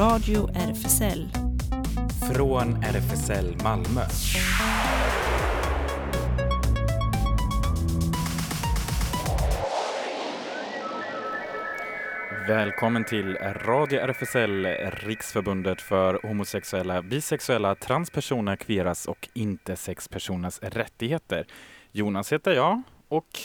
Radio RFSL. Från RFSL Malmö. Välkommen till Radio RFSL, Riksförbundet för homosexuella, bisexuella, transpersoner, kveras och intersexpersoners rättigheter. Jonas heter jag och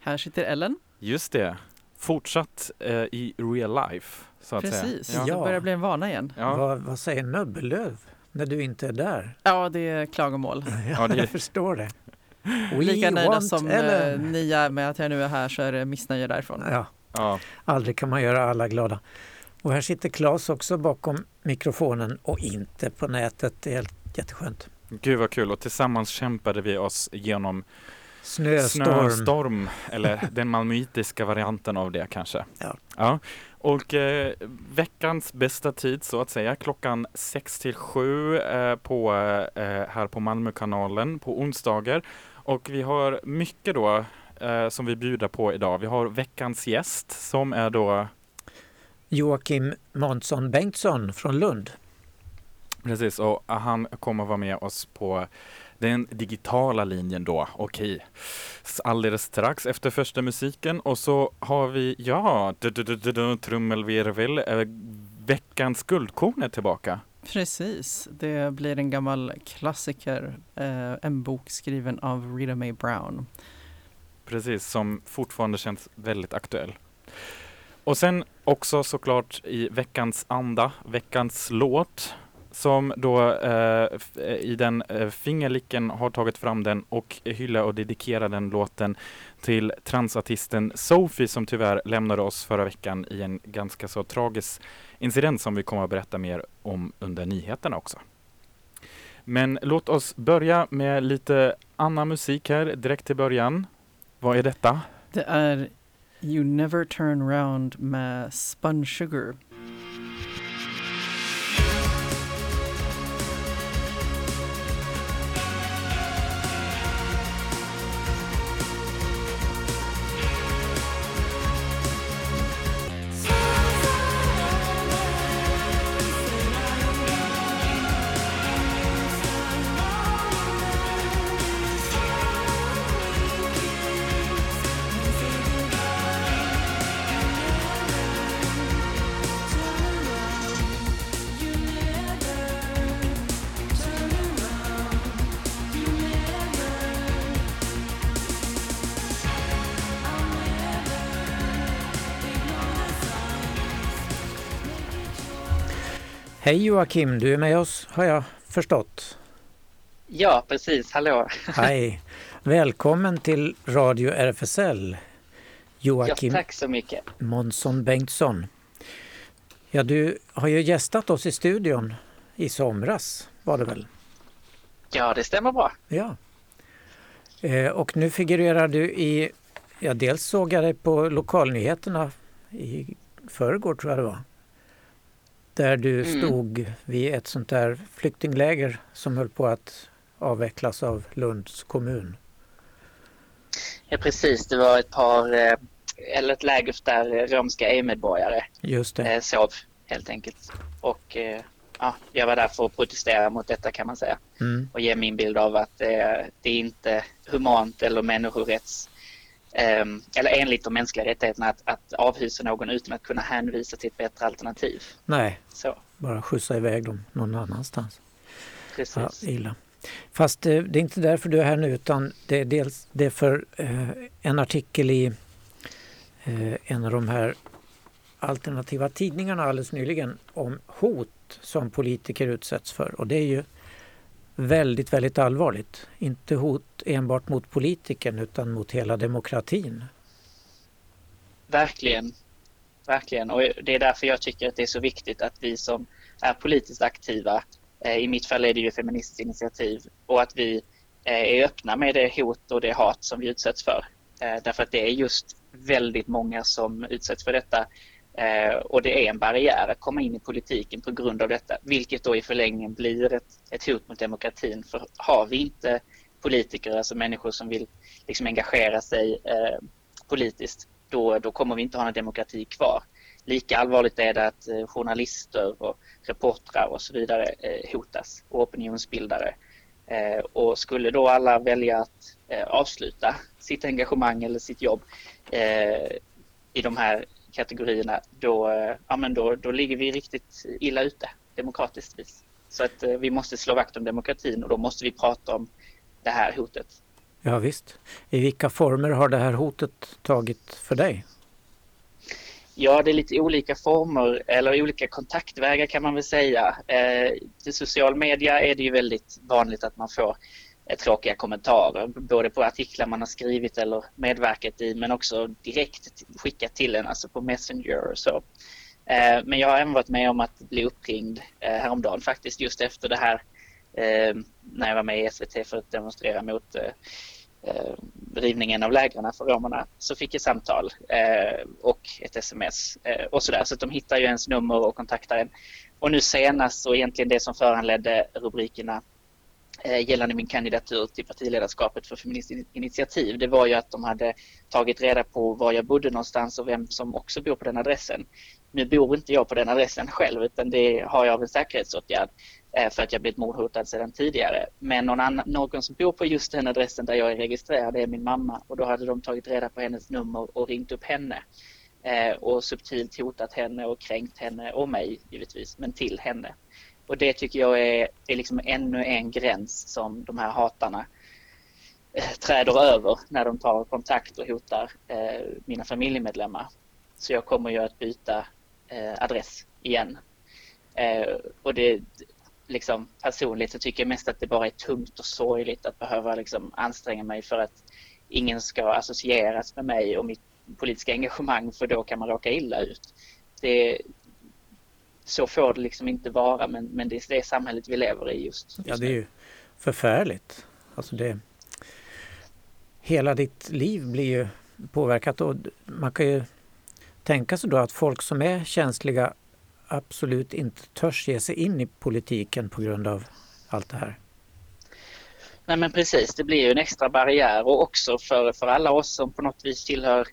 Här sitter Ellen. just det, fortsatt eh, i real life. Så att Precis, Säga. det Ja. Ja. börjar bli en vana igen. Ja. Vad, vad säger Nöbbelöv när du inte är där? Ja, det är klagomål. Ja, det- jag förstår det. We Lika nöjda som Ellen. eh, ni är med att jag nu är här så är det missnöje därifrån. Ja, Ja. aldrig kan man göra alla glada. Och här sitter Claes också bakom mikrofonen och inte på nätet. Det är helt jätteskönt. Gud vad kul och tillsammans kämpade vi oss genom Snöstorm. Snöstorm, eller den malmöitiska varianten av det kanske. Ja. Och eh, veckans bästa tid så att säga, klockan 6 till 7 eh, på, eh, här på Malmökanalen på onsdagar. Och vi har mycket då eh, som vi bjuder på idag. Vi har veckans gäst som är då Joakim Månsson Bengtsson från Lund. Precis, och han kommer vara med oss på den digitala linjen då. Okej, S- alldeles strax efter första musiken och så har vi, ja, trummelvirvel, eh, veckans guldkorn är tillbaka. Precis, det blir en gammal klassiker, eh, en bok skriven av Rita Mae Brown. Precis, som fortfarande känns väldigt aktuell. Och sen också såklart i veckans anda, veckans låt som då eh, eh, i den eh, fingerlicken har tagit fram den och hyllar och dedikerar den låten till transartisten Sophie som tyvärr lämnade oss förra veckan i en ganska så tragisk incident som vi kommer att berätta mer om under nyheterna också. Men låt oss börja med lite annan musik här direkt till början. Vad är detta? Det är You Never Turn Round med Spun Sugar. Hej Joakim, du är med oss har jag förstått. Ja, precis. Hallå. Hej! Välkommen till Radio RFSL. Ja, Joakim tack så mycket. Månsson Bengtsson. Ja, du har ju gästat oss i studion i somras var det väl? Ja, det stämmer bra. Ja. Eh, och nu figurerar du i, ja dels såg jag dig på lokalnyheterna i förrgår tror jag det var. Där du Mm. stod vid ett sånt där flyktingläger som höll på att avvecklas av Lunds kommun. Ja, precis. Det var ett par, eh, eller ett läger där romska EU-medborgare Just det. eh, sov helt enkelt. Och eh, ja, jag var där för att protestera mot detta kan man säga. Mm. Och ge min bild av att eh, det är inte humant eller människorätts eller enligt de mänskliga rättigheterna att, att avhysa någon utan att kunna hänvisa till ett bättre alternativ. Nej, Så, bara skjutsa iväg dem någon annanstans. precis. Ja, illa. Fast eh, det är inte därför du är här nu utan det är dels det är för eh, en artikel i eh, en av de här alternativa tidningarna alldeles nyligen om hot som politiker utsätts för och det är ju väldigt, väldigt allvarligt. Inte hot enbart mot politikern utan mot hela demokratin. Verkligen. Verkligen. Och det är därför jag tycker att det är så viktigt att vi som är politiskt aktiva, eh, i mitt fall är det ju Feministiskt initiativ, och att vi eh, är öppna med det hot och det hat som vi utsätts för. Eh, därför att det är just väldigt många som utsätts för detta Eh, och det är en barriär att komma in i politiken på grund av detta, vilket då i förlängningen blir ett, ett hot mot demokratin. För har vi inte politiker, alltså människor som vill liksom engagera sig eh, politiskt, då, då kommer vi inte ha någon demokrati kvar. lika allvarligt är det att eh, journalister och reportrar och så vidare eh, hotas och opinionsbildare. Eh, och skulle då alla välja att eh, avsluta sitt engagemang eller sitt jobb eh, i de här kategorierna, då, ja, men då, då ligger vi riktigt illa ute demokratiskt vis. Så att vi måste slå vakt om demokratin och då måste vi prata om det här hotet. Ja, visst. I vilka former har det här hotet tagit för dig? Ja, det är lite olika former eller olika kontaktvägar kan man väl säga. Eh, I social media är det ju väldigt vanligt att man får eh, Eh, tråkiga kommentarer, både på artiklar man har skrivit eller medverkat i, men också direkt skickat till en, alltså på Messenger och så. Eh, men jag har även varit med om att bli uppringd eh, häromdagen faktiskt, just efter det här när jag var med i SVT för att demonstrera mot rivningen av lägren för romerna så fick jag samtal eh, och ett sms eh, och sådär. Så att de hittar ju ens nummer och kontaktar en. Och nu senast och egentligen det som föranledde rubrikerna Eh, gällande min kandidatur till partiledarskapet för Feministiskt initiativ, det var ju att de hade tagit reda på var jag bodde någonstans och vem som också bor på den adressen. Nu bor inte jag på den adressen själv utan det har jag av en säkerhetsåtgärd. Eh, för att jag blivit mordhotad sedan tidigare. Men någon, annan, någon som bor på just den adressen där jag är registrerad är min mamma och då hade de tagit reda på hennes nummer och ringt upp henne eh, och subtilt hotat henne och kränkt henne och mig givetvis, men till henne. Och det tycker jag är, är liksom ännu en gräns som de här hatarna eh, träder över när de tar kontakt och hotar eh, mina familjemedlemmar. Så jag kommer ju att byta eh, adress igen. Eh, och det, liksom, personligt så tycker jag mest att det bara är tungt och sorgligt att behöva liksom, anstränga mig för att ingen ska associeras med mig och mitt politiska engagemang för då kan man råka illa ut. Det, så får det liksom inte vara men, men det är det samhället vi lever i just, just Ja det är ju förfärligt. Alltså det, hela ditt liv blir ju påverkat och man kan ju tänka sig då att folk som är känsliga absolut inte törs ge sig in i politiken på grund av allt det här. Nej men precis, det blir ju en extra barriär och också för, för alla oss som på något vis tillhör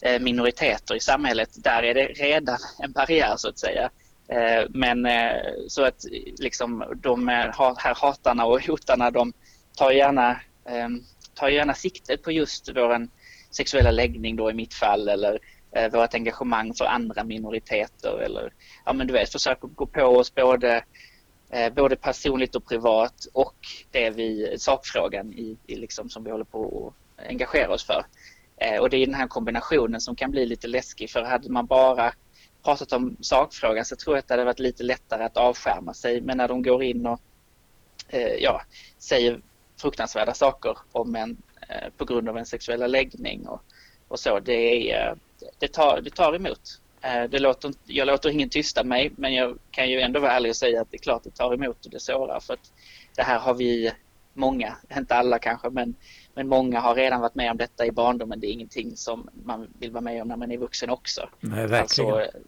eh, minoriteter i samhället, där är det redan en barriär så att säga. Eh, men eh, så att liksom de här hatarna och hotarna de tar gärna, ehm, tar gärna sikte på just vår sexuella läggning då i mitt fall eller eh, vårt engagemang för andra minoriteter eller ja men du vet försöker gå på oss både både personligt och privat och det vi, sakfrågan i, i liksom som vi håller på att engagera oss för. Och det är den här kombinationen som kan bli lite läskig för hade man bara pratat om sakfrågan så tror jag att det hade varit lite lättare att avskärma sig men när de går in och eh, ja, säger fruktansvärda saker om en eh, på grund av en sexuella läggning och, och så det är det tar, det tar emot. Eh, det låter, jag låter ingen tysta mig men jag kan ju ändå vara ärlig och säga att det är klart det tar emot och det sårar för att det här har vi många, inte alla kanske men, men många har redan varit med om detta i barndomen. Det är ingenting som man vill vara med om när man är vuxen också. Nej, verkligen. Alltså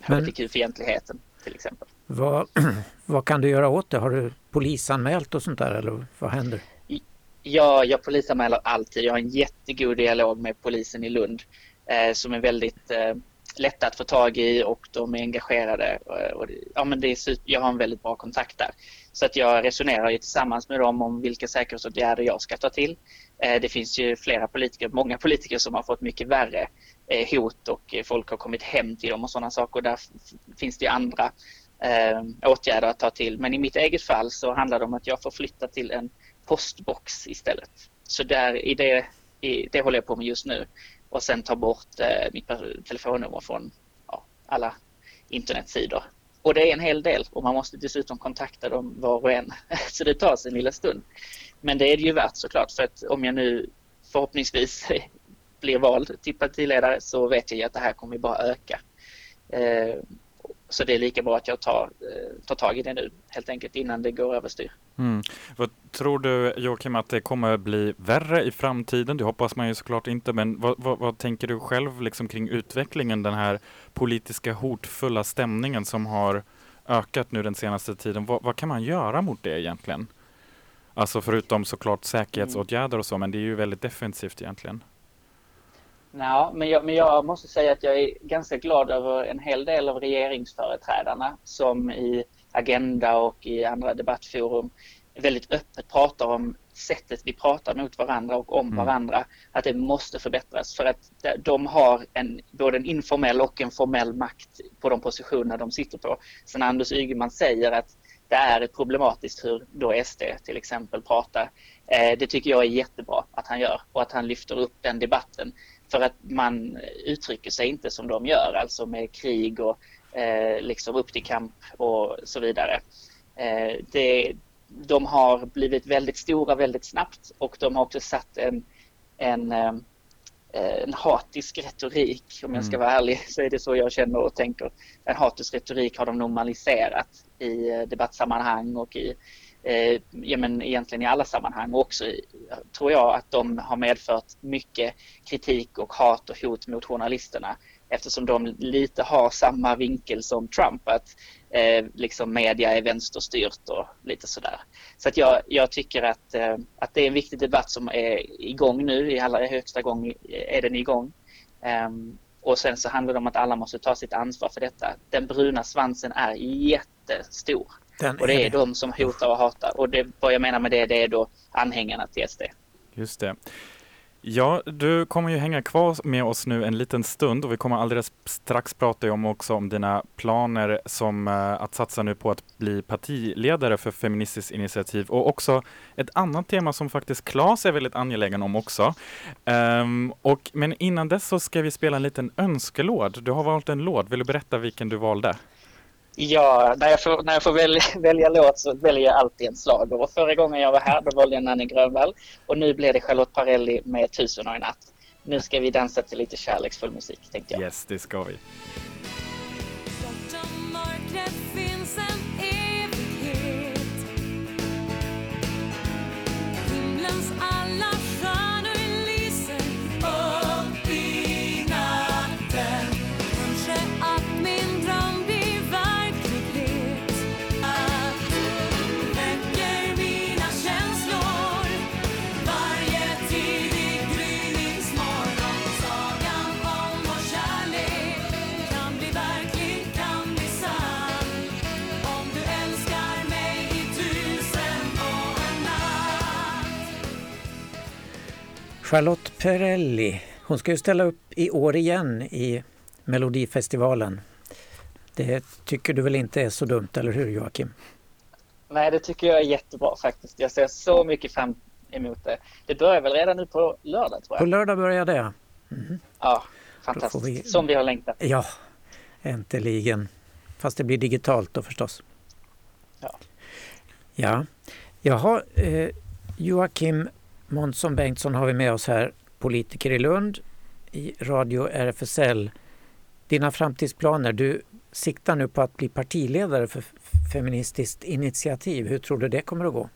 hbtq-fientligheten till exempel. Vad, vad kan du göra åt det? Har du polisanmält och sånt där eller vad händer? Ja, jag polisanmäler alltid. Jag har en jättegod dialog med polisen i Lund eh, som är väldigt eh, lätta att få tag i och de är engagerade. Eh, och, ja, men det är, jag har en väldigt bra kontakt där. Så att jag resonerar ju tillsammans med dem om vilka säkerhetsåtgärder jag ska ta till. Eh, det finns ju flera politiker, många politiker som har fått mycket värre eh, hot och folk har kommit hem till dem och sådana saker. Där finns det andra eh, åtgärder att ta till. Men i mitt eget fall så handlar det om att jag får flytta till en postbox istället. Så där, i det, i, det håller jag på med just nu. Och sen ta bort eh, mitt telefonnummer från ja, alla internetsidor. Och det är en hel del och man måste dessutom kontakta dem var och en. Så det tar sin lilla stund. Men det är det ju värt såklart för att om jag nu förhoppningsvis blir vald till partiledare så vet jag ju att det här kommer bara öka. Eh, så det är lika bra att jag tar, eh, tar tag i det nu helt enkelt innan det går överstyr. Mm. Vad tror du Joakim att det kommer bli värre i framtiden? Det hoppas man ju såklart inte, men vad, vad, vad tänker du själv liksom kring utvecklingen, den här politiska hotfulla stämningen som har ökat nu den senaste tiden. Vad, vad kan man göra mot det egentligen? Alltså förutom såklart säkerhetsåtgärder och så, men det är ju väldigt defensivt egentligen. Ja, men jag, men jag måste säga att jag är ganska glad över en hel del av regeringsföreträdarna som i Agenda och i andra debattforum väldigt öppet pratar om sättet vi pratar mot varandra och om mm. varandra, att det måste förbättras för att de har en, både en informell och en formell makt på de positioner de sitter på. Så när Anders Ygeman säger att det är problematiskt hur då SD till exempel pratar, eh, det tycker jag är jättebra att han gör och att han lyfter upp den debatten för att man uttrycker sig inte som de gör, alltså med krig och eh, liksom upp till kamp och så vidare. Eh, det, de har blivit väldigt stora väldigt snabbt och de har också satt en, en, eh, en hatisk retorik. Om jag ska mm. vara ärlig så är det så jag känner och tänker. En hatisk retorik har de normaliserat i eh, debattsammanhang och i eh, ja, men egentligen i alla sammanhang. Och också tror jag att de har medfört mycket kritik och hat och hot mot journalisterna eftersom de lite har samma vinkel som Trump, att eh, liksom media är vänsterstyrt och lite sådär. Så att jag, jag tycker att, eh, att det är en viktig debatt som är igång nu, i allra högsta gång är den igång. Um, och sen så handlar det om att alla måste ta sitt ansvar för detta. Den bruna svansen är jättestor. Den och det är, är de som hotar och hatar. Och det, vad jag menar med det, det är då anhängarna till SD. Just det. Ja, du kommer ju hänga kvar med oss nu en liten stund och vi kommer alldeles strax prata om också om dina planer som uh, att satsa nu på att bli partiledare för Feministiskt initiativ och också ett annat tema som faktiskt Claes är väldigt angelägen om också. Um, och, men innan dess så ska vi spela en liten önskelåd. Du har valt en låd. Vill du berätta vilken du valde? Ja, när jag får, när jag får välja, välja låt så väljer jag alltid en slager. Och förra gången jag var här då valde jag Nanny Grönvall och nu blir det Charlotte Parelli med Tusen och en natt. Nu ska vi dansa till lite kärleksfull musik tänkte jag. Yes, det ska vi. Charlotte Perrelli, hon ska ju ställa upp i år igen i Melodifestivalen. Det tycker du väl inte är så dumt, eller hur Joakim? Nej, det tycker jag är jättebra faktiskt. Jag ser så mycket fram emot det. Det börjar väl redan nu på lördag tror jag? På lördag börjar det, mm. ja. fantastiskt. Vi... Som vi har längtat. Ja, äntligen. Fast det blir digitalt då förstås. Ja. Ja. Jaha, eh, Joakim, Månsson Bengtsson har vi med oss här, politiker i Lund i Radio RFSL. Dina framtidsplaner, du siktar nu på att bli partiledare för Feministiskt initiativ. Hur tror du det kommer att gå?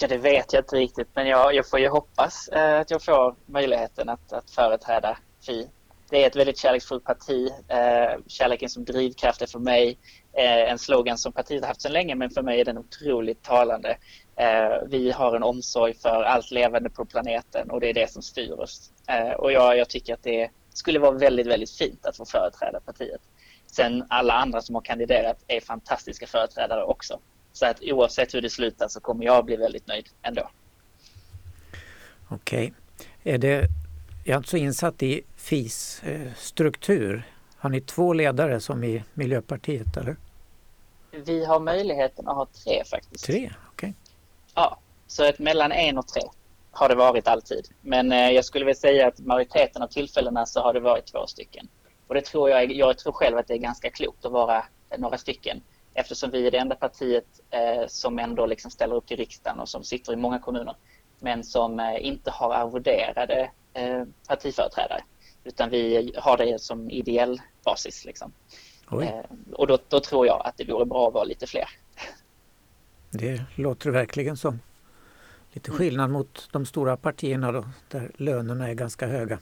Ja, det vet jag inte riktigt, men jag, jag får ju hoppas eh, att jag får möjligheten att, att företräda Fi. Det är ett väldigt kärleksfullt parti. Eh, kärleken som drivkraft är för mig eh, en slogan som partiet har haft sedan länge, men för mig är den otroligt talande. Eh, vi har en omsorg för allt levande på planeten och det är det som styr oss. Eh, och jag, jag tycker att det skulle vara väldigt, väldigt fint att få företräda partiet. Sen alla andra som har kandiderat är fantastiska företrädare också. Så att oavsett hur det slutar så kommer jag bli väldigt nöjd ändå. Okej. Är det, jag är inte så insatt i FIS struktur. Har ni två ledare som i Miljöpartiet eller? Vi har möjligheten att ha tre faktiskt. Tre, okej. Ja, så ett mellan en och tre har det varit alltid. Men eh, jag skulle vilja säga att majoriteten av tillfällena så har det varit två stycken. Och det tror jag, jag tror själv att det är ganska klokt att vara några stycken eftersom vi är det enda partiet eh, som ändå liksom ställer upp till riksdagen och som sitter i många kommuner men som eh, inte har arvoderade eh, partiföreträdare utan vi har det som ideell basis. Liksom. Eh, och då, då tror jag att det vore bra att vara lite fler. Det låter verkligen som. Lite mm. skillnad mot de stora partierna då, där lönerna är ganska höga.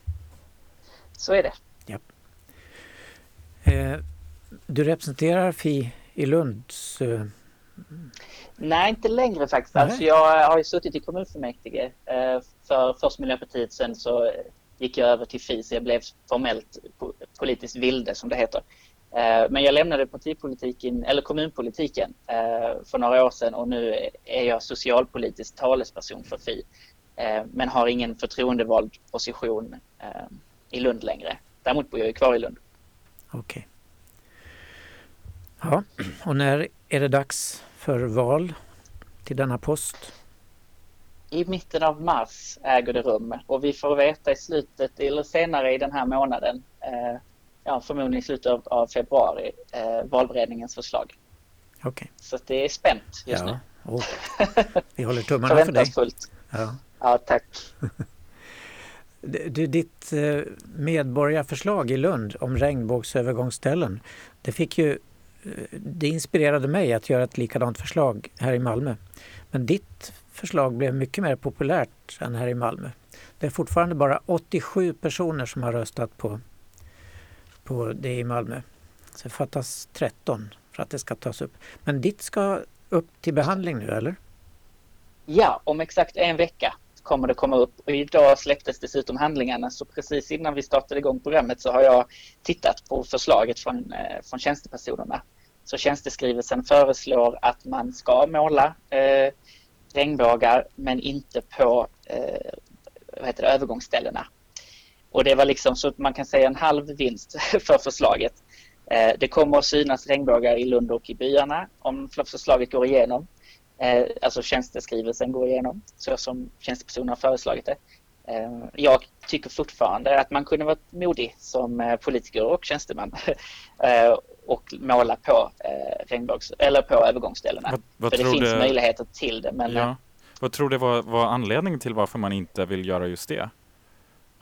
Så är det. Ja. Eh, du representerar Fi i Lunds... Eh... Nej, inte längre faktiskt. Alltså, jag har ju suttit i kommunfullmäktige eh, för först Miljöpartiet, sen så gick jag över till Fi så jag blev formellt politiskt vilde som det heter. Eh, men jag lämnade partipolitiken, eller kommunpolitiken eh, för några år sedan och nu är jag socialpolitisk talesperson för Fi. Eh, men har ingen förtroendevald position i Lund längre. Däremot bor jag kvar i Lund. Okej. Ja, och när är det dags för val till denna post? I mitten av mars äger det rum och vi får veta i slutet eller senare i den här månaden ja, förmodligen i slutet av, av februari, eh, valberedningens förslag. Okay. Så det är spänt just ja. nu. Oh. Vi håller tummarna för dig. Ja. ja, tack. Du, ditt eh, medborgarförslag i Lund om regnbågsövergångsställen, det fick ju eh, det inspirerade mig att göra ett likadant förslag här i Malmö. Men ditt förslag blev mycket mer populärt än här i Malmö. Det är fortfarande bara 87 personer som har röstat på på det i Malmö. Så det fattas 13 för att det ska tas upp. Men ditt ska upp till behandling nu eller? Ja, om exakt en vecka kommer det komma upp och idag släpptes dessutom handlingarna så precis innan vi startade igång programmet så har jag tittat på förslaget från, eh, från tjänstepersonerna. Så tjänsteskrivelsen föreslår att man ska måla eh, regnbågar men inte på eh, vad heter det, övergångsställena. Och det var liksom så man kan säga en halv vinst för förslaget. Eh, det kommer att synas regnbågar i Lund och i byarna om förslaget går igenom. Eh, alltså tjänsteskrivelsen går igenom så som tjänstepersonen har föreslagit det. Eh, jag tycker fortfarande att man kunde vara modig som politiker och tjänsteman och måla på regnbågs eller på övergångsställena. Vad, vad För det finns det... möjligheter till det. Men ja. Vad tror du var, var anledningen till varför man inte vill göra just det?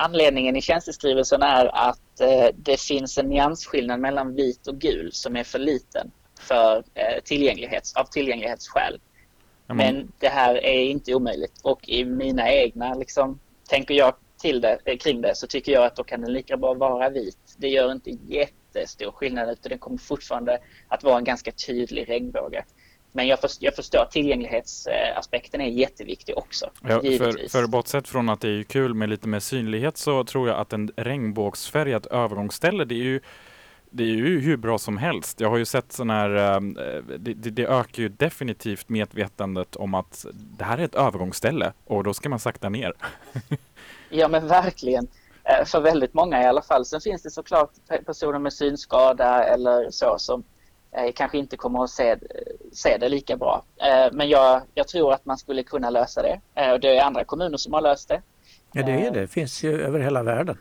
Anledningen i tjänsteskrivelsen är att eh, det finns en nyansskillnad mellan vit och gul som är för liten för eh, tillgänglighets, av tillgänglighetsskäl. Mm. Men det här är inte omöjligt och i mina egna, liksom, tänker jag till det, eh, kring det så tycker jag att då kan den lika bra vara vit. Det gör inte jättestor skillnad utan det kommer fortfarande att vara en ganska tydlig regnbåge. Men jag, förstår, jag förstår att tillgänglighetsaspekten är jätteviktig också. Ja, för, för bortsett från att det är kul med lite mer synlighet så tror jag att en regnbågsfärgat övergångsställe det är ju det är ju hur bra som helst. Jag har ju sett sån här, äh, det, det, ökar ju definitivt medvetandet om att det här är ett övergångsställe och då ska man sakta ner. ja men verkligen. Eh, för väldigt många i alla fall. Sen finns det såklart personer med synskada eller så som eh, kanske inte kommer att se, se det lika bra. Eh, men jag, jag tror att man skulle kunna lösa det. Eh, och det är andra kommuner som har löst det. Ja, det är det. Det finns ju över hela världen.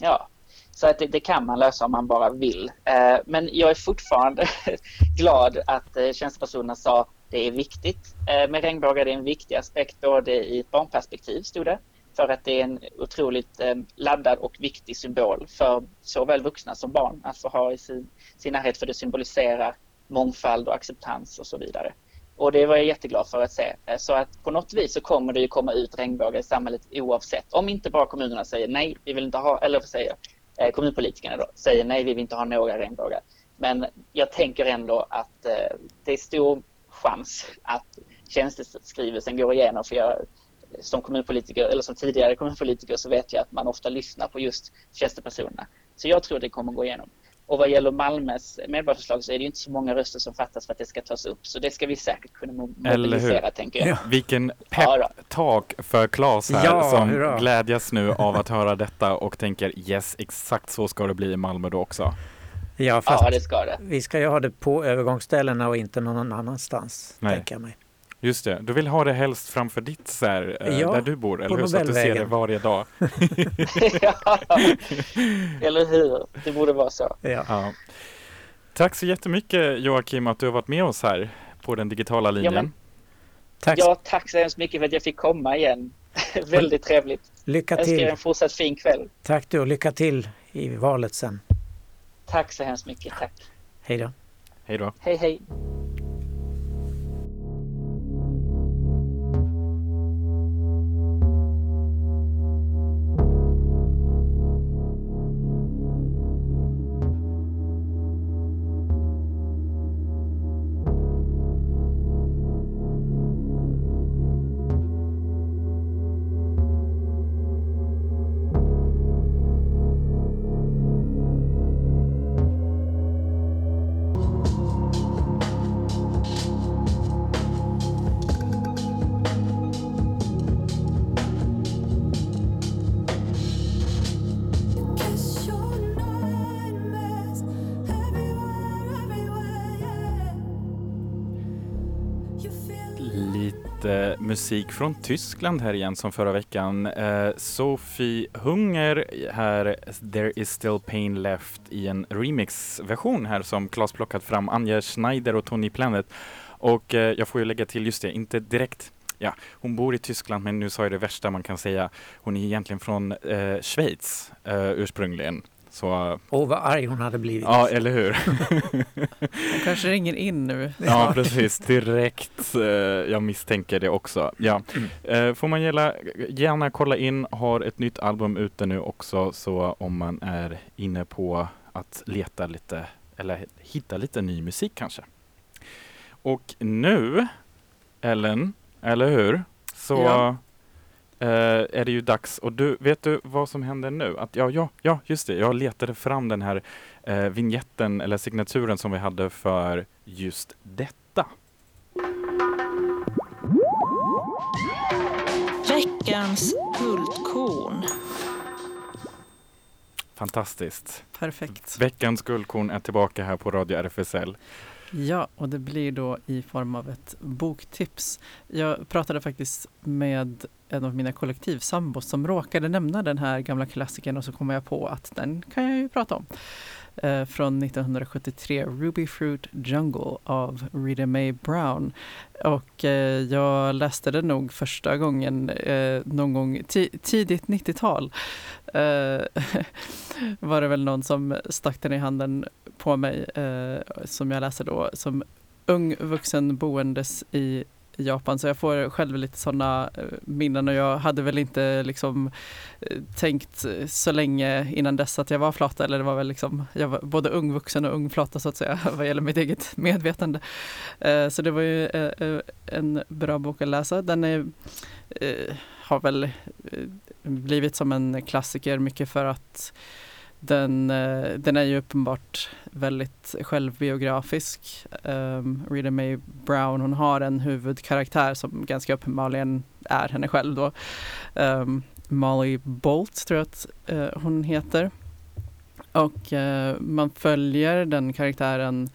Ja, så att det, det, kan man lösa om man bara vill. Eh, men jag är fortfarande glad att eh, tjänstepersonerna sa det är viktigt eh, med regnbågar. Det är en viktig aspekt både i ett barnperspektiv, stod det, för att det är en otroligt eh, laddad och viktig symbol för såväl vuxna som barn att få ha i sin, sin närhet för det symboliserar mångfald och acceptans och så vidare. Och det var jag jätteglad för att se. Eh, så att på något vis så kommer det ju komma ut regnbågar i samhället oavsett. Om inte bara kommunerna säger nej, vi vill inte ha, eller vad säger eh, kommunpolitikerna då, säger nej, vi vill inte ha några regnbågar. Men jag tänker ändå att eh, det är stor chans att tjänsteskrivelsen går igenom för jag som kommunpolitiker eller som tidigare kommunpolitiker så vet jag att man ofta lyssnar på just tjänstepersonerna. Så jag tror det kommer gå igenom. Och vad gäller Malmös medborgarförslag så är det inte så många röster som fattas för att det ska tas upp. Så det ska vi säkert kunna mobilisera, tänker jag. Ja. Vilken peptalk ja, för Claes här ja, som hurra. glädjas nu av att höra detta och tänker yes, exakt så ska det bli i Malmö då också. Ja, fast ja, det ska det. vi ska ju ha det på övergångsställena och inte någon annanstans, Nej. tänker jag mig. Just det, du vill ha det helst framför ditt så här, eh, ja, där du bor, eller hur? Så att du ser det varje dag. ja, eller hur? Det borde vara så. Ja. ja. Tack så jättemycket Joakim att du har varit med oss här på den digitala linjen. Ja, men, tack. Ja, tack så hemskt mycket för att jag fick komma igen. Väldigt trevligt. Lycka till. Jag önskar er en fortsatt fin kväll. Tack du och lycka till i valet sen. Tack så hemskt mycket. Tack. Hej då. Hej då. Hej hej. Musik från Tyskland här igen som förra veckan. Eh, Sophie Hunger här, There is still pain left i en remixversion här som Klas plockat fram, Anja Schneider och Tony Planet. Och eh, jag får ju lägga till, just det, inte direkt Ja, hon bor i Tyskland men nu sa jag det värsta man kan säga. Hon är egentligen från eh, Schweiz eh, ursprungligen. Så, Åh, vad arg hon hade blivit. ja, eller hur? Hon kanske ringer in nu. Ja, precis. Direkt. Eh, jag misstänker det också. Ja. Mm. Eh, får man gärna, gärna kolla in, har ett nytt album ute nu också, så om man är inne på att leta lite, eller hitta lite ny musik kanske. Och nu, Ellen, eller hur? Så Ja. Eh, är det ju dags. Och du, vet du vad som händer nu? Att, ja, ja, ja, just det. Jag letade fram den här eh, vignetten eller signaturen som vi hade för just detta. Veckans guldkorn. Fantastiskt. Perfekt. Veckans guldkorn är tillbaka här på Radio RFSL. Ja, och det blir då i form av ett boktips. Jag pratade faktiskt med en av mina kollektivsambos som råkade nämna den här gamla klassikern och så kom jag på att den kan jag ju prata om. Eh, från 1973, Ruby Fruit Jungle av Rita Mae Brown. Och eh, jag läste den nog första gången eh, någon gång tidigt 90-tal. Eh, var det väl någon som stack den i handen på mig eh, som jag läste då som ung vuxen boendes i Japan så jag får själv lite sådana eh, minnen och jag hade väl inte liksom eh, tänkt så länge innan dess att jag var flata eller det var väl liksom jag var både ung vuxen och ung flata så att säga vad gäller mitt eget medvetande. Eh, så det var ju en bra bok att läsa. Den är, har väl blivit som en klassiker mycket för att den, eh, den är ju uppenbart väldigt självbiografisk. Um, Rita Mae Brown, hon har en huvudkaraktär som ganska uppenbarligen är henne själv då. Um, Molly Bolt tror jag att uh, hon heter. Och uh, man följer den karaktären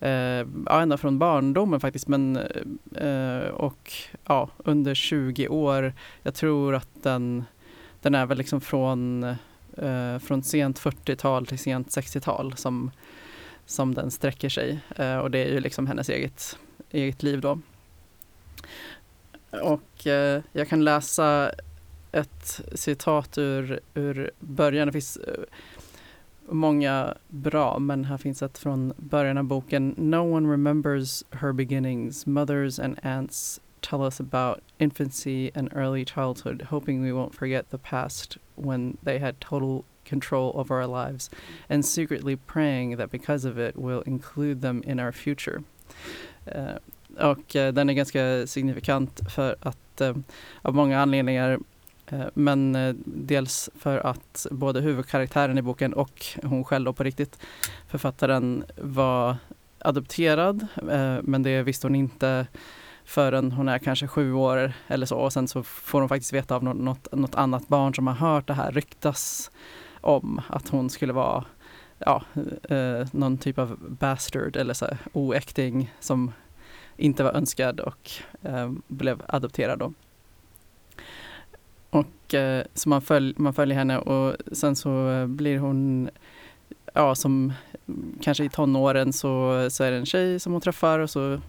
eh, ja, ända från barndomen faktiskt men eh, och ja, under 20 år. Jag tror att den, den är väl liksom från eh, från sent 40-tal till sent 60-tal som, som den sträcker sig. Eh, och det är ju liksom hennes eget, eget liv då. Och eh, jag kan läsa ett citat ur, ur början. Det finns eh, många bra, men här finns ett från början av boken. No one remembers her beginnings. Mothers and aunts tell us about infancy and early childhood, hoping we won't forget the past when they had total control over our lives, and secretly praying that because of it we'll include them in our future. Uh, och eh, den är ganska signifikant för att eh, av många anledningar men dels för att både huvudkaraktären i boken och hon själv då på riktigt, författaren, var adopterad. Men det visste hon inte förrän hon är kanske sju år eller så. Och sen så får hon faktiskt veta av något, något annat barn som har hört det här ryktas om att hon skulle vara ja, eh, eh, någon typ av bastard eller så här, oäkting som inte var önskad och eh, blev adopterad då. Och eh, så man, följ, man följer henne och sen så eh, blir hon, ja som kanske i tonåren så, så är det en tjej som hon träffar och så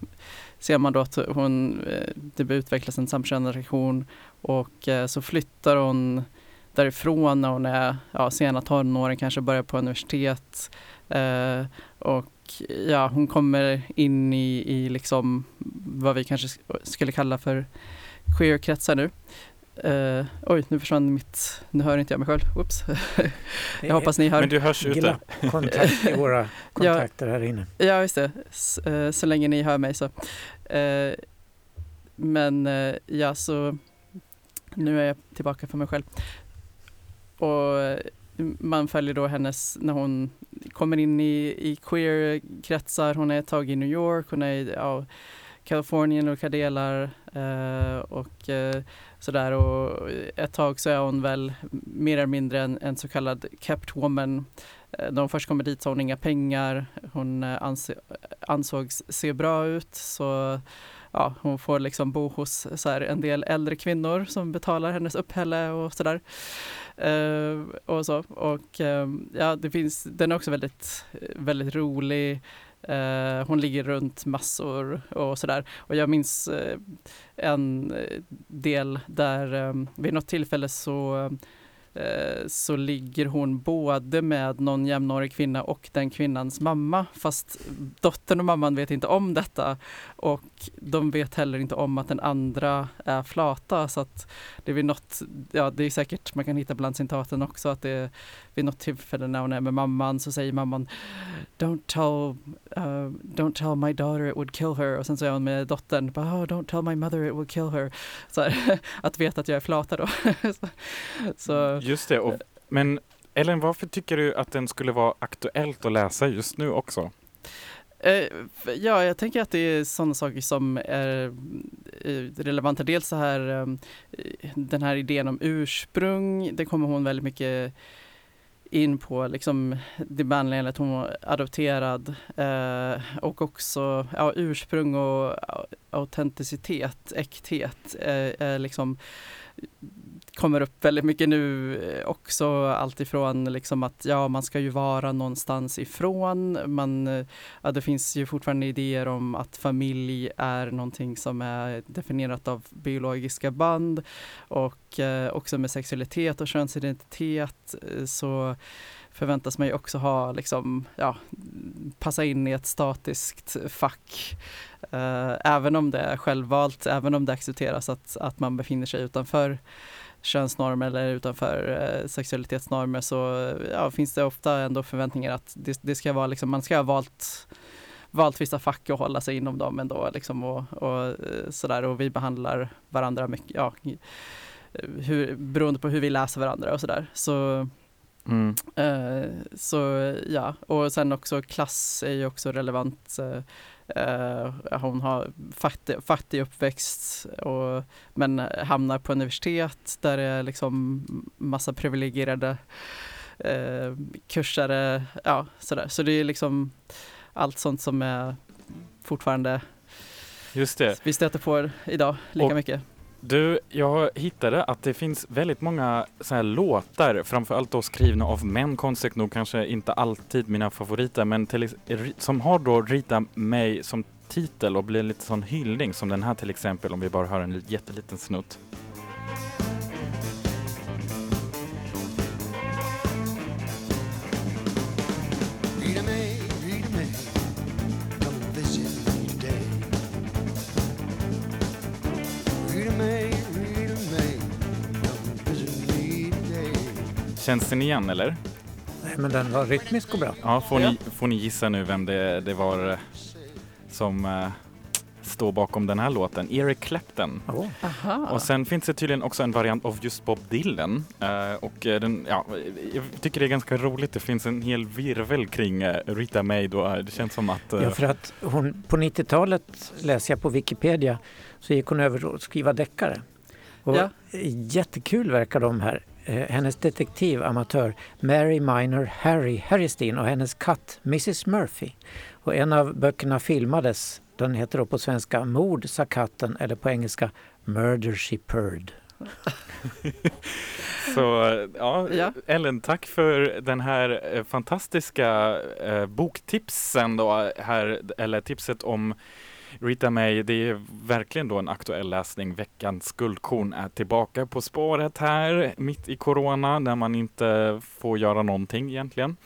ser man då att hon, eh, det utvecklas en samkönad relation och eh, så flyttar hon därifrån när hon är ja, sena tonåren, kanske börjar på universitet. Eh, och ja, hon kommer in i, i liksom vad vi kanske skulle kalla för queer-kretsar nu. Eh, oj, nu försvann mitt, nu hör inte jag mig själv. Oops. jag hoppas ni hör. Men du hörs ute. Glapp kontakt i våra kontakter här inne. Ja, just det. S- eh, så länge ni hör mig så. Eh, men eh, ja, så nu är jag tillbaka för mig själv. Och man följer då hennes, när hon kommer in i, i queer-kretsar, hon är ett tag i New York, hon är i ja, Kalifornien olika delar och sådär och ett tag så är hon väl mer eller mindre en, en så kallad kept woman. Eh, när hon först kommer dit så har hon inga pengar, hon eh, ans ansågs se bra ut så ja, hon får liksom bo hos så här, en del äldre kvinnor som betalar hennes uppehälle och sådär. Uh, och så. Och uh, ja, det finns, den är också väldigt, väldigt rolig. Uh, hon ligger runt massor och sådär. Och jag minns eh, en eh, del där vid något tillfälle så Eh, Eh, så ligger hon både med någon jämnårig kvinna och den kvinnans mamma fast dottern och mamman vet inte om detta och de vet heller inte om att den andra är flata så att det är vid något, ja det är säkert man kan hitta bland citaten också att det är vid något tillfälle när hon är med mamman så säger mamman Don't tell, uh, don't tell my daughter it would kill her och sen så är hon med dottern oh, Don't tell my mother it would kill her. Så här, att veta att jag är flata då. så, Just det, och, men Ellen, varför tycker du att den skulle vara aktuellt att läsa just nu också? Eh, ja, jag tänker att det är sådana saker som är eh, relevanta. Dels så här, eh, den här idén om ursprung, det kommer hon väldigt mycket in på liksom det manliga att hon var adopterad eh, och också ja, ursprung och autenticitet, äkthet eh, är liksom kommer upp väldigt mycket nu eh, också alltifrån liksom att ja, man ska ju vara någonstans ifrån. Man, eh, ja, det finns ju fortfarande idéer om att familj är någonting som är definierat av biologiska band och eh, också med sexualitet och könsidentitet eh, så förväntas man ju också ha, liksom, ja, passa in i ett statiskt fack. Eh, även om det är självvalt, även om det accepteras att, att man befinner sig utanför könsnormer eller utanför eh, sexualitetsnormer så ja, finns det ofta ändå förväntningar att det, det, ska vara liksom, man ska ha valt valt vissa fack och hålla sig inom dem ändå liksom och, och eh, sådär och vi behandlar varandra mycket, ja, hur, beroende på hur vi läser varandra och sådär. Så, mm. eh, så ja, och sen också klass är ju också relevant. Eh, Uh, hon har fattig, fattig uppväxt och, men hamnar på universitet där det är liksom massa privilegierade uh, kursare. Ja, sådär. Så det är liksom allt sånt som är fortfarande Just det. vi stöter på idag lika och mycket. Du, jag hittade att det finns väldigt många så här låtar, framförallt då skrivna av män, konstigt nog kanske inte alltid mina favoriter, men till, som har då Rita May som titel och blir lite sån hyllning som den här till exempel om vi bara hör en jätteliten snutt. Känns den igen eller? Nej men den var rytmisk och bra. Ja, får, ja. Ni, får ni gissa nu vem det, det var eh, som uh, står bakom den här låten? Eric Clapton. Oh. Och sen finns det tydligen också en variant av just Bob Dylan. Uh, och den, ja, jag tycker det är ganska roligt. Det finns en hel virvel kring uh, Rita May då. Det känns som att... Ja, för att hon på 90-talet läser jag på Wikipedia så gick hon över att skriva deckare. Och ja. Jättekul verkar de här. Eh, hennes detektivamatör Mary Minor Harry Harristeen och hennes katt Mrs Murphy. Och en av böckerna filmades. Den heter då på svenska Mord sa katten eller på engelska Murder she purred. Så ja, ja, Ellen, tack för den här eh, fantastiska eh, boktipsen då, här, eller tipset om Rita May, det är verkligen då en aktuell läsning. Veckans guldkorn är tillbaka på spåret här mitt i corona när man inte får göra någonting egentligen.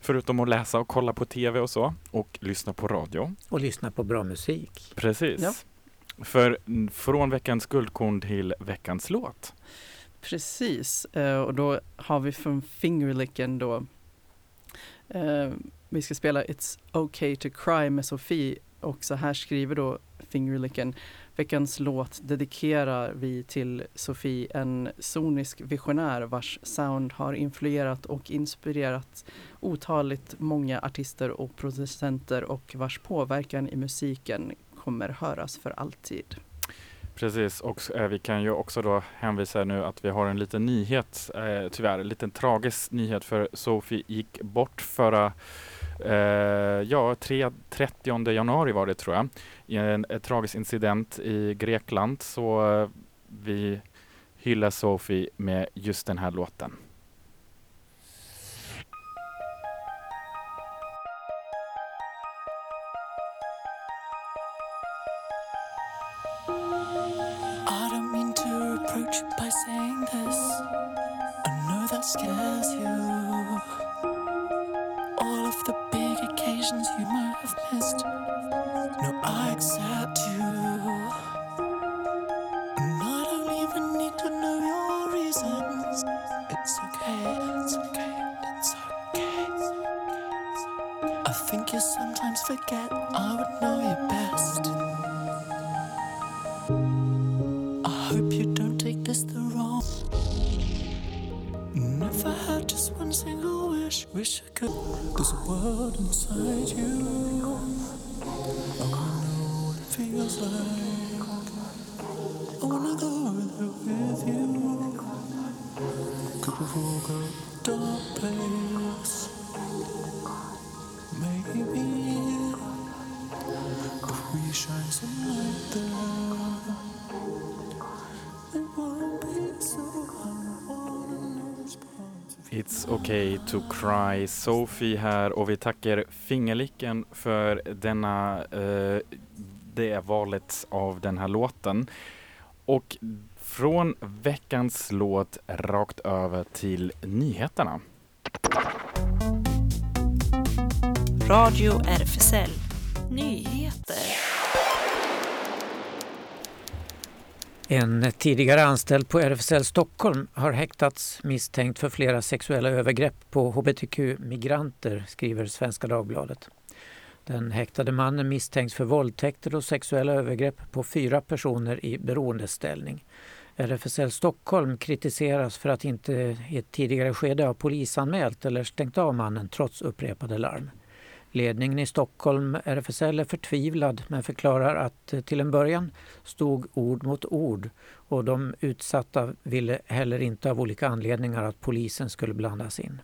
Förutom att läsa och kolla på tv och så och lyssna på radio. Och lyssna på bra musik. Precis. Ja. För från veckans guldkorn till veckans låt. Precis, eh, och då har vi från Fingerlicken då eh, vi ska spela It's okay to cry med Sofie och så här skriver då Fingerlicken Veckans låt dedikerar vi till Sofie, en sonisk visionär vars sound har influerat och inspirerat otaligt många artister och producenter och vars påverkan i musiken kommer höras för alltid. Precis, och eh, vi kan ju också då hänvisa nu att vi har en liten nyhet, eh, tyvärr, en liten tragisk nyhet för Sofie gick bort förra Eh, ja, 3, 30 januari var det tror jag, i en, en tragisk incident i Grekland. Så eh, vi hyllar Sophie med just den här låten. I don't occasions you might have missed. No, I accept you. And I don't even need to know your reasons. It's okay, it's okay, it's okay. I think you sometimes forget I would know you best. I hope you don't take this the wrong. And if I had just one single wish, wish I could. A world It's okay to cry. Sophie här och vi tackar Fingerlicken för denna, eh, det valet av den här låten. Och från veckans låt rakt över till nyheterna. Radio RFSL. Nyheter. En tidigare anställd på RFSL Stockholm har häktats misstänkt för flera sexuella övergrepp på hbtq-migranter, skriver Svenska Dagbladet. Den häktade mannen misstänks för våldtäkter och sexuella övergrepp på fyra personer i beroendeställning. RFSL Stockholm kritiseras för att inte i ett tidigare skede ha polisanmält eller stängt av mannen trots upprepade larm. Ledningen i Stockholm, RFSL, är förtvivlad men förklarar att eh, till en början stod ord mot ord och de utsatta ville heller inte av olika anledningar att polisen skulle blandas in.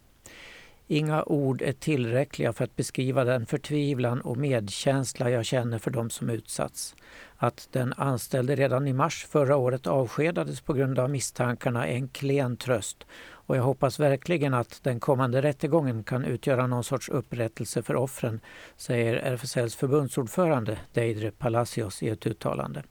Inga ord är tillräckliga för att beskriva den förtvivlan och medkänsla jag känner för de som utsatts. Att den anställde redan i mars förra året avskedades på grund av misstankarna är en klen tröst och jag hoppas verkligen att den kommande rättegången kan utgöra någon sorts upprättelse för offren, säger RFSLs förbundsordförande Deidre Palacios i ett uttalande.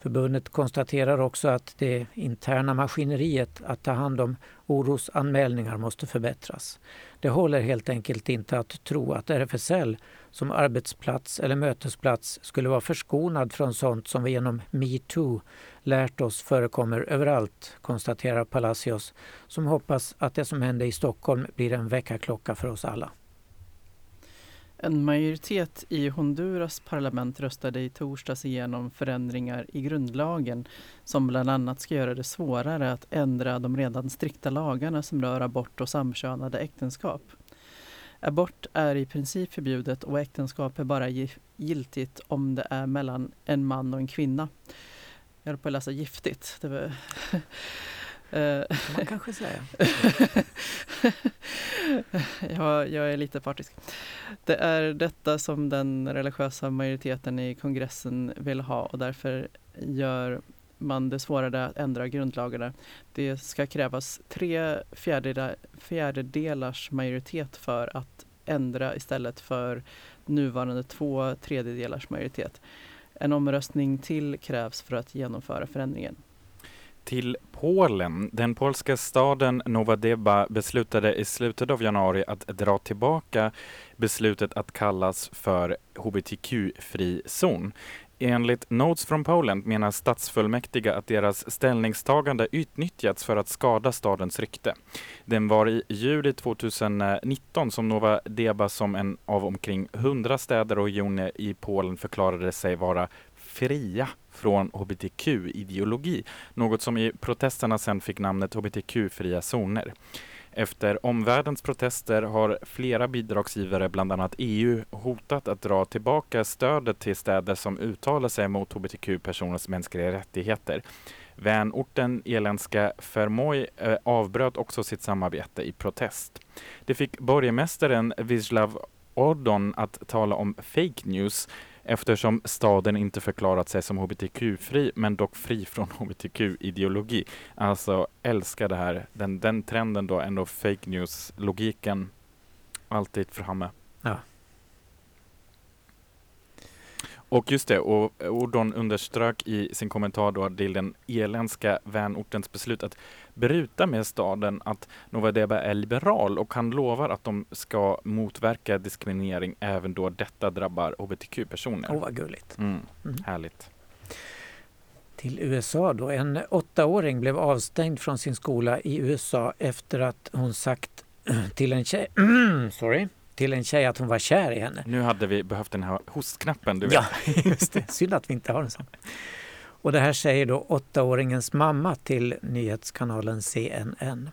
Förbundet konstaterar också att det interna maskineriet att ta hand om orosanmälningar måste förbättras. Det håller helt enkelt inte att tro att RFSL som arbetsplats eller mötesplats skulle vara förskonad från sånt som vi genom metoo lärt oss förekommer överallt, konstaterar Palacios som hoppas att det som hände i Stockholm blir en väckarklocka för oss alla. En majoritet i Honduras parlament röstade i torsdags igenom förändringar i grundlagen som bland annat ska göra det svårare att ändra de redan strikta lagarna som rör abort och samkönade äktenskap. Abort är i princip förbjudet och äktenskap är bara giltigt om det är mellan en man och en kvinna. Jag höll på att läsa giftigt. Var kan man kanske säga. ja, jag är lite partisk. Det är detta som den religiösa majoriteten i kongressen vill ha och därför gör man det svårare att ändra grundlagarna. Det ska krävas tre fjärdedelars majoritet för att ändra istället för nuvarande två tredjedelars majoritet. En omröstning till krävs för att genomföra förändringen till Polen. Den polska staden Nova Deba beslutade i slutet av januari att dra tillbaka beslutet att kallas för hbtq-fri zon. Enligt Notes from Poland menar stadsfullmäktige att deras ställningstagande utnyttjats för att skada stadens rykte. Den var i juli 2019 som Nova Deba som en av omkring 100 städer och regioner i Polen förklarade sig vara fria från hbtq-ideologi, något som i protesterna sen fick namnet hbtq-fria zoner. Efter omvärldens protester har flera bidragsgivare, bland annat EU, hotat att dra tillbaka stödet till städer som uttalar sig mot hbtq-personers mänskliga rättigheter. Vänorten Eländska Fermoy eh, avbröt också sitt samarbete i protest. Det fick borgmästaren Wisław Ordon att tala om fake news eftersom staden inte förklarat sig som hbtq-fri men dock fri från hbtq-ideologi. Alltså älskar det här, den, den trenden då, ändå fake news-logiken alltid framme. Ja. Och just det, och Ordon underströk i sin kommentar då till den eländska vänortens beslut att bryta med staden att Nova Deba är liberal och han lovar att de ska motverka diskriminering även då detta drabbar hbtq-personer. Åh, vad gulligt. Mm, Mm. härligt. Till USA då. En åttaåring blev avstängd från sin skola i USA efter att hon sagt till en tjej, sorry, till en tjej att hon var kär i henne. Nu hade vi behövt den här hostknappen, du vet. Ja, just det. Synd att vi inte har en sån. Och det här säger då åttaåringens mamma till nyhetskanalen CNN.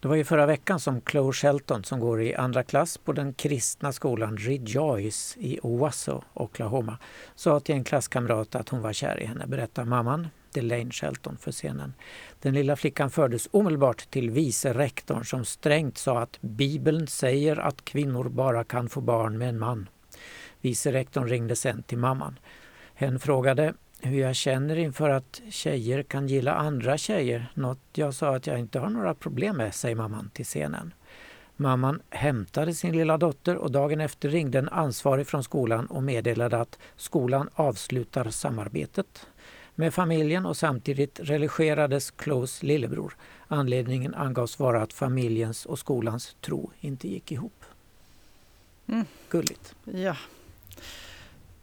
Det var ju förra veckan som Chloe Shelton som går i andra klass på den kristna skolan Rejoice i Owasso, Oklahoma, sa till en klasskamrat att hon var kär i henne, berättar mamman Delaine Shelton för scenen. Den lilla flickan fördes omedelbart till vice rektorn som strängt sa att Bibeln säger att kvinnor bara kan få barn med en man. Vice rektorn ringde sen till mamman. Hen frågade hur jag känner inför att tjejer kan gilla andra tjejer. Något jag sa att jag inte har några problem med, säger mamman till scenen. Mamman hämtade sin lilla dotter och dagen efter ringde en ansvarig från skolan och meddelade att skolan avslutar samarbetet med familjen och samtidigt religerades Chloes lillebror. Anledningen angavs vara att familjens och skolans tro inte gick ihop. Mm. Gulligt. Ja.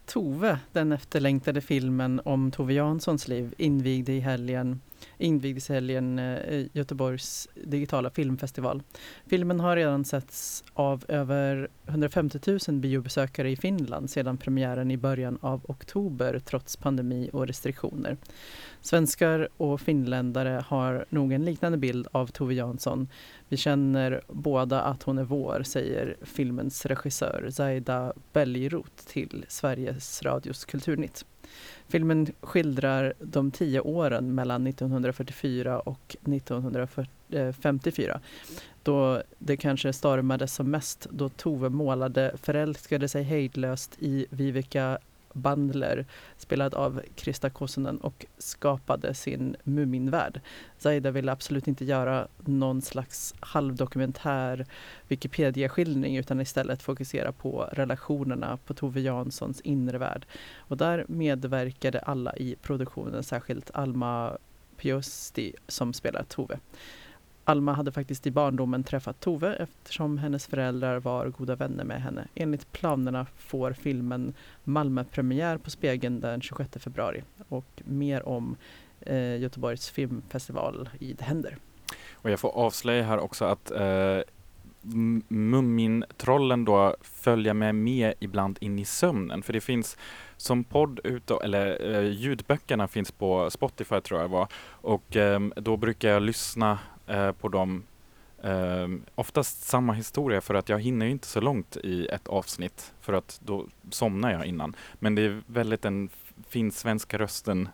Tove, den efterlängtade filmen om Tove Janssons liv, invigde i helgen, invigdes i helgen eh, Göteborgs digitala filmfestival. Filmen har redan setts av över 150 000 biobesökare i Finland sedan premiären i början av oktober trots pandemi och restriktioner. Svenskar och finländare har nog en liknande bild av Tove Jansson. Vi känner båda att hon är vår, säger filmens regissör Zaida Belgroth till Sveriges Radios Kulturnytt. Filmen skildrar de tio åren mellan 1944 och 1954 då det kanske stormade som mest då Tove målade förälskade sig hejdlöst i Vivica Bandler spelad av Krista Kosonen och skapade sin Muminvärld. Zaida ville absolut inte göra någon slags halvdokumentär Wikipedia-skildring utan istället fokusera på relationerna på Tove Janssons inre värld. Och där medverkade alla i produktionen, särskilt Alma Piosti som spelar Tove. Alma hade faktiskt i barndomen träffat Tove eftersom hennes föräldrar var goda vänner med henne. Enligt planerna får filmen Malmöpremiär på Spegeln den 26 februari och mer om eh, Göteborgs filmfestival i Det händer. Och jag får avslöja här också att eh, Mumintrollen då följer med med ibland in i sömnen. För det finns som podd ute, eller eh, ljudböckerna finns på Spotify tror jag var. Och eh, då brukar jag lyssna eh, på dem ehm, oftast samma historia för att jag hinner ju inte så långt i ett avsnitt för att då somnar jag innan. Men det är väldigt den finsvenska rösten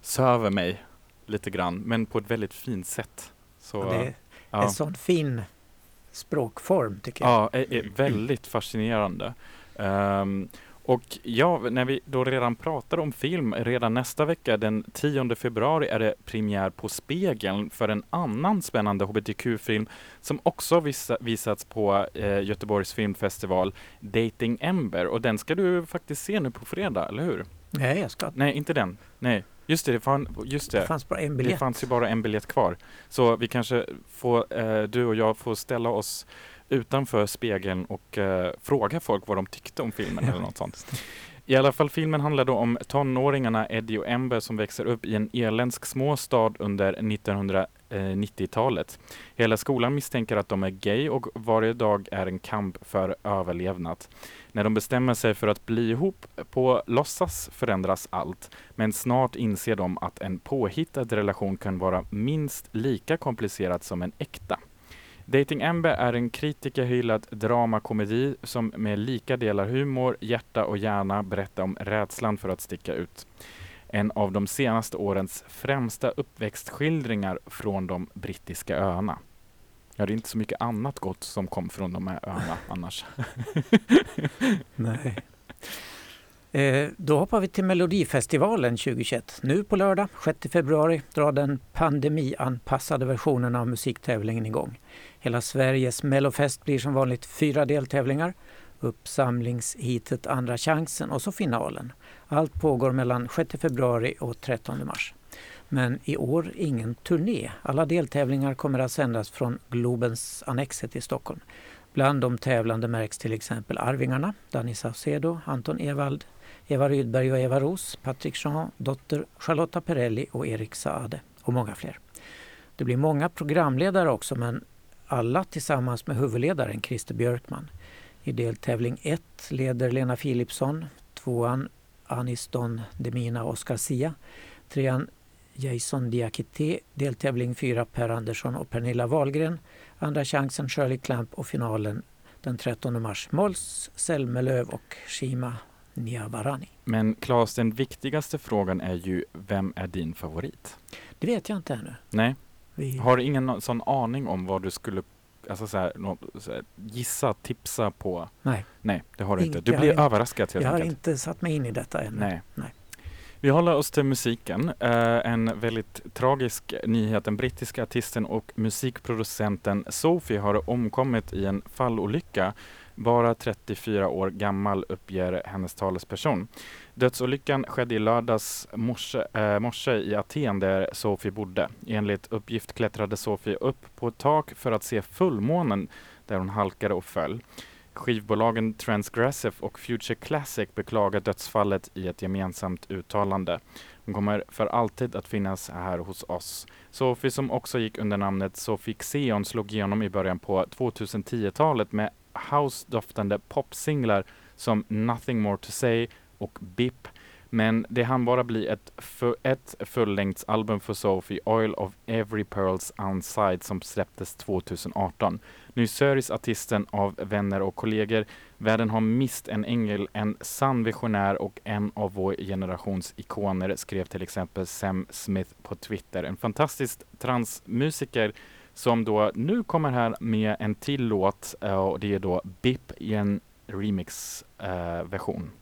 söver mig lite grann men på ett väldigt fint sätt. Så, det är ja. en sån fin språkform tycker jag. Ja, är, är väldigt fascinerande. Ehm, och ja, när vi då redan pratar om film, redan nästa vecka den 10 februari är det premiär på Spegeln för en annan spännande hbtq-film som också visa, visats på eh, Göteborgs filmfestival, Dating Ember. Och den ska du faktiskt se nu på fredag, eller hur? Nej, jag ska. Nej, inte den. Nej, just det, det, fan, just Det det. fanns bara en Det biljett. fanns ju bara en biljett kvar. Så vi kanske får, eh, du och jag får ställa oss utanför spegeln och eh, fråga folk vad de tyckte om filmen eller något sånt. I alla fall filmen handlar då om tonåringarna Eddie och Ember som växer upp i en irländsk småstad under 1990-talet. Hela skolan misstänker att de är gay och varje dag är en kamp för överlevnad. När de bestämmer sig för att bli ihop på låtsas förändras allt, men snart inser de att en påhittad relation kan vara minst lika komplicerad som en äkta. Dating Amber är en kritikerhyllad dramakomedi som med lika delar humor, hjärta och hjärna berättar om rädslan för att sticka ut. En av de senaste årens främsta uppväxtskildringar från de brittiska öarna. Ja, det är inte så mycket annat gott som kom från de här öarna annars. Nej. Eh, då hoppar vi till Melodifestivalen 2021. Nu på lördag, 6 februari, drar den pandemianpassade versionen av musiktävlingen igång. Hela Sveriges Mellofest blir som vanligt fyra deltävlingar. Uppsamlingsheatet Andra chansen och så finalen. Allt pågår mellan 6 februari och 13 mars. Men i år ingen turné. Alla deltävlingar kommer att sändas från Globens Annexet i Stockholm. Bland de tävlande märks till exempel Arvingarna, Danny Saucedo, Anton Ewald, Eva Rydberg och Eva Ros, Patrik Jean, Dotter, Charlotta Perrelli och Erik Saade och många fler. Det blir många programledare också men alla tillsammans med huvudledaren Christer Björkman. I deltävling 1 leder Lena Philipsson, tvåan Aniston Demina Oscar Sia, trean Jason Diakité, deltävling 4 Per Andersson och Pernilla Wahlgren, andra chansen Shirley Clamp och finalen den 13 mars Måls Zelmerlöw och Shima Niavarani. Men Claes, den viktigaste frågan är ju, vem är din favorit? Det vet jag inte ännu. Nej, Vi... har du ingen sån aning om vad du skulle alltså så här, nå, så här, gissa, tipsa på? Nej, Nej, det har du inte. Du jag blir har- överraskad helt jag har enkelt. inte satt mig in i detta ännu. Nej. Nej. Vi håller oss till musiken. Eh, en väldigt tragisk nyhet. Den brittiska artisten och musikproducenten Sophie har omkommit i en fallolycka. Bara 34 år gammal uppger hennes talesperson. Dödsolyckan skedde i lördags morse, äh, morse i Aten där Sophie bodde. Enligt uppgift klättrade Sophie upp på ett tak för att se fullmånen där hon halkade och föll. Skivbolagen Transgressive och Future Classic beklagar dödsfallet i ett gemensamt uttalande. Hon kommer för alltid att finnas här hos oss. Sophie som också gick under namnet Sophie Xeon slog igenom i början på 2010-talet med house-doftande popsinglar som Nothing More To Say och BIP. Men det hann bara bli ett, för, ett fullängdsalbum för Sophie, Oil of Every Pearls Unside, som släpptes 2018. Nu sörjs artisten av vänner och kollegor. Världen har mist en ängel, en sann visionär och en av vår generations ikoner, skrev till exempel Sam Smith på Twitter. En fantastisk transmusiker som då nu kommer här med en till låt eh, och det är då BIP i en remixversion. Eh,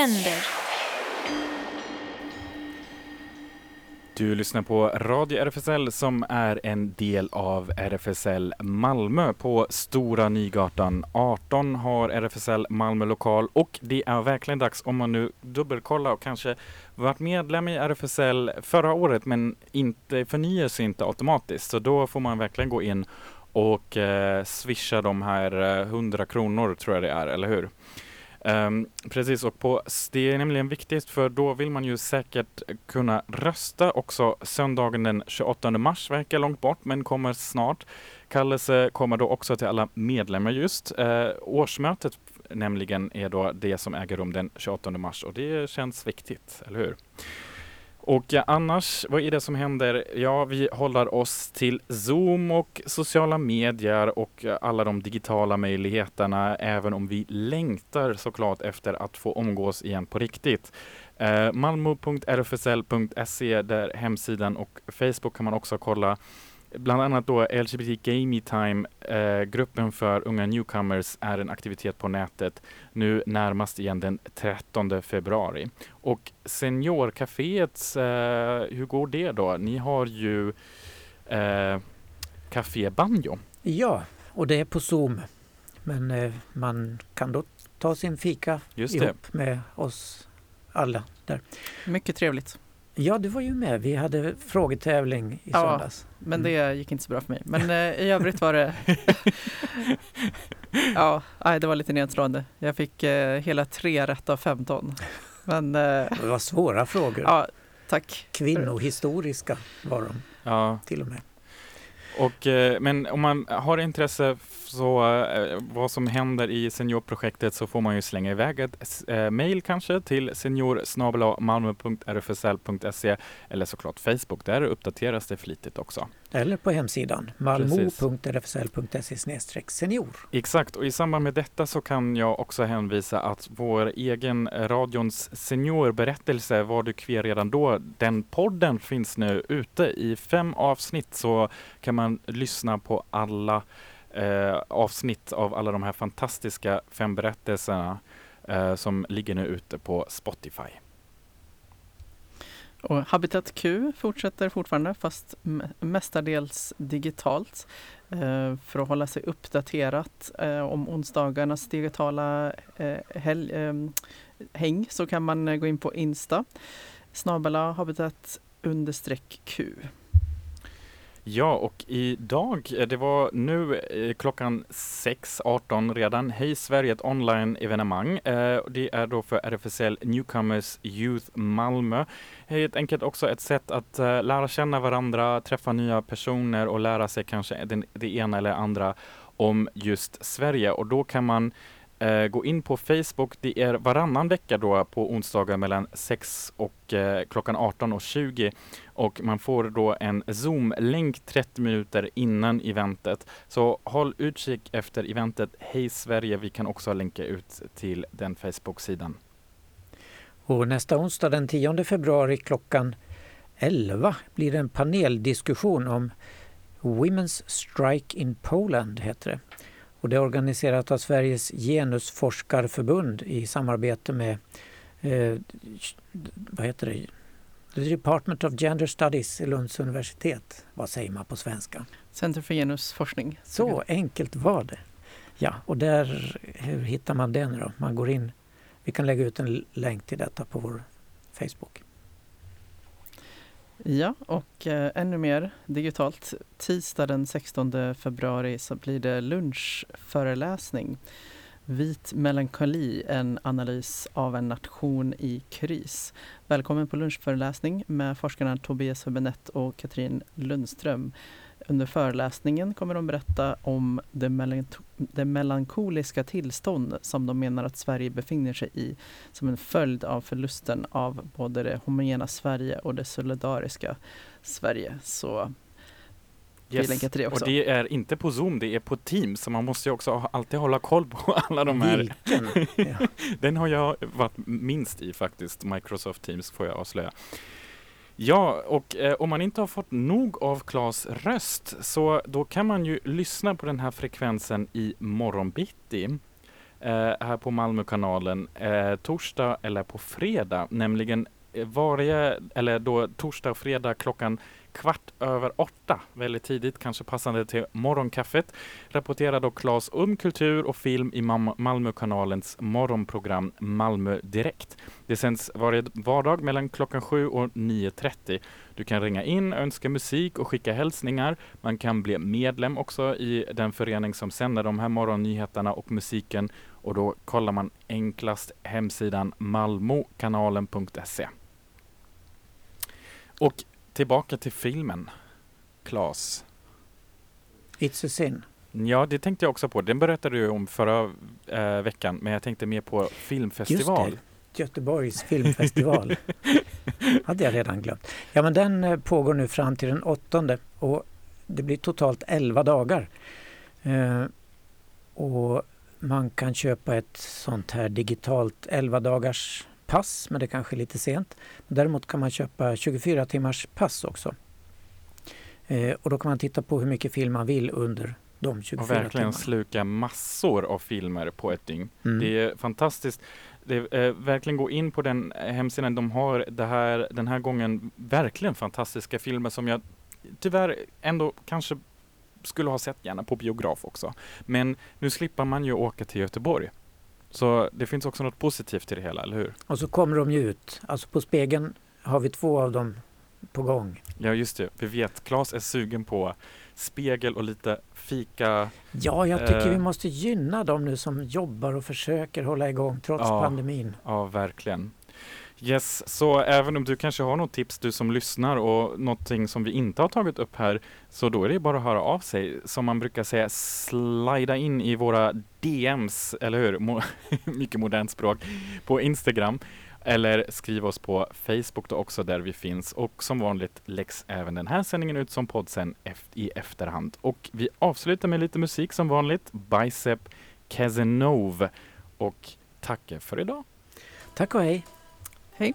händer. Du lyssnar på Radio RFSL som är en del av RFSL Malmö på Stora Nygatan 18 har RFSL Malmö lokal och det är verkligen dags om man nu dubbelkollar och kanske varit medlem i RFSL förra året men inte förnyar sig inte automatiskt så då får man verkligen gå in och eh, swisha de här eh, 100 kronor tror jag det är, eller hur? Um, precis, och på, det är nämligen viktigt för då vill man ju säkert kunna rösta också söndagen den 28 mars, verkar långt bort men kommer snart. Kallelse kommer då också till alla medlemmar just. Uh, årsmötet nämligen är då det som äger rum den 28 mars och det känns viktigt, eller hur? Och eh, annars, vad är det som händer? Ja, vi håller oss till Zoom och sociala medier och eh, alla de digitala möjligheterna, även om vi längtar såklart efter att få omgås igen på riktigt. Eh, Malmo.rfsl.se, där hemsidan och Facebook kan man också kolla. Bland annat då LGBT Gamey Time, eh, gruppen för unga newcomers, är en aktivitet på nätet nu närmast igen den 13 februari. Och Seniorcaféet, eh, hur går det då? Ni har ju eh, Café Banjo. Ja, och det är på Zoom. Men eh, man kan då ta sin fika Just det. ihop med oss alla där. Mycket trevligt. Ja, du var ju med. Vi hade frågetävling i Ja. söndags. Men Mm. det gick inte så bra för mig. Men eh, i övrigt var det... ja, det var lite nedslående. Jag fick eh, hela tre rätt av 15. Men eh, Det var svåra frågor. ja, tack. Kvinnohistoriska var de Ja, till och med. och, men om man har intresse så eh, vad som händer i seniorprojektet så får man ju slänga iväg ett eh, mail kanske till seniorsnabelamalmo.rfsl.se eller såklart Facebook. Där uppdateras det flitigt också. Eller på hemsidan malmo.rfsl.se senior. Exakt, och i samband med detta så kan jag också hänvisa att vår egen radions seniorberättelse Var du kver redan då? Den podden finns nu ute i fem avsnitt så kan man lyssna på alla eh, avsnitt av alla de här fantastiska fem berättelserna eh, som ligger nu ute på Spotify. Och Habitat Q fortsätter fortfarande fast mestadels digitalt. Eh, för att hålla sig uppdaterat eh, om onsdagarnas digitala eh, eh, häng så kan man gå in på Insta snabela habitat understreck Q. Ja, och idag, eh, det var nu eh, klockan 6.18 redan, Hej Sverige, ett online-evenemang. Eh, Det är då för RFSL Newcomers Youth Malmö. Helt enkelt också ett sätt att eh, lära känna varandra, träffa nya personer och lära sig kanske den, det ena eller andra om just Sverige. Och då kan man eh, gå in på Facebook. Det är varannan vecka då på onsdagar mellan 6 och eh, klockan 18 och 20 och man får då en Zoom-länk 30 minuter innan eventet. Så håll utkik efter eventet Hej Sverige. Vi kan också länka ut till den Facebook-sidan. Och nästa onsdag den 10 februari klockan 11 blir det en paneldiskussion om Women's Strike in Poland heter det. Och det är organiserat av Sveriges genusforskarförbund i samarbete med eh, vad heter det? The Department of Gender Studies i Lunds universitet. Vad säger man på svenska? Center för genusforskning. Så enkelt var det. Ja, och där, hur hittar man den då? Man går in, vi kan lägga ut en länk till detta på vår Facebook. Ja, och eh, ännu mer digitalt. Tisdag den 16 februari så blir det lunchföreläsning. Vit melankoli, en analys av en nation i kris. Välkommen på lunchföreläsning med forskarna Tobias Hübinette och Katrin Lundström. Under föreläsningen kommer de berätta om det, melanto- det melankoliska tillstånd som de menar att Sverige befinner sig i som en följd av förlusten av både det homogena Sverige och det solidariska Sverige. Så till det också. Och det är inte på Zoom, det är på Teams. Så man måste ju också alltid hålla koll på alla de här. Vilken? Den har jag varit minst i faktiskt, Microsoft Teams får jag avslöja. Ja, och eh, om man inte har fått nog av Klas röst så då kan man ju lyssna på den här frekvensen i morgonbitti eh, här på Malmökanalen eh, torsdag eller på fredag, nämligen eh, varje, eller då torsdag och fredag klockan kvart över åtta, väldigt tidigt, kanske passande till morgonkaffet, rapporterar då Claes om umm, kultur och film i Malmökanalens morgonprogram Malmö Direkt. Det sänds varje vardag mellan klockan 7 och 9.30. Du kan ringa in, önska musik och skicka hälsningar. Man kan bli medlem också i den förening som sänder de här morgonnyheterna och musiken och då kollar man enklast hemsidan malmokanalen.se. Och tillbaka till filmen. Klas. It's a sin. Ja, det tänkte jag också på. Den berättade du om förra eh, veckan, men jag tänkte mer på filmfestival. Just det, Göteborgs filmfestival. hade jag redan glömt. Ja, men den eh, pågår nu fram till den åttonde och det blir totalt 11 dagar. Eh, och man kan köpa ett sånt här digitalt 11 dagars pass, men det kanske är lite sent. Däremot kan man köpa 24 timmars pass också. Eh, och då kan man titta på hur mycket film man vill under de 24 Och verkligen timmarna. sluka massor av filmer på ett dygn. Mm. Det är fantastiskt. Det är, eh, verkligen gå in på den hemsidan. De har det här, den här gången verkligen fantastiska filmer som jag tyvärr ändå kanske skulle ha sett gärna på biograf också. Men nu slipper man ju åka till Göteborg. Så det finns också något positivt i det hela, eller hur? Och så kommer de ju ut. Alltså på spegeln har vi två av dem på gång. Ja, just det. Vi vet, Claes är sugen på spegel och lite fika. Ja, jag tycker Eh. vi måste gynna dem nu som jobbar och försöker hålla igång trots Ja. pandemin. Ja, verkligen. Yes, så även om du kanske har något tips du som lyssnar och någonting som vi inte har tagit upp här så då är det bara att höra av sig. Som man brukar säga, slida in i våra DMs, eller hur? Mo- Mycket modernt språk. På Instagram eller skriv oss på Facebook då också där vi finns och som vanligt läggs även den här sändningen ut som podd sen i efterhand. Och vi avslutar med lite musik som vanligt. Bicep Casanova och tackar för idag. Tack och hej! Hej!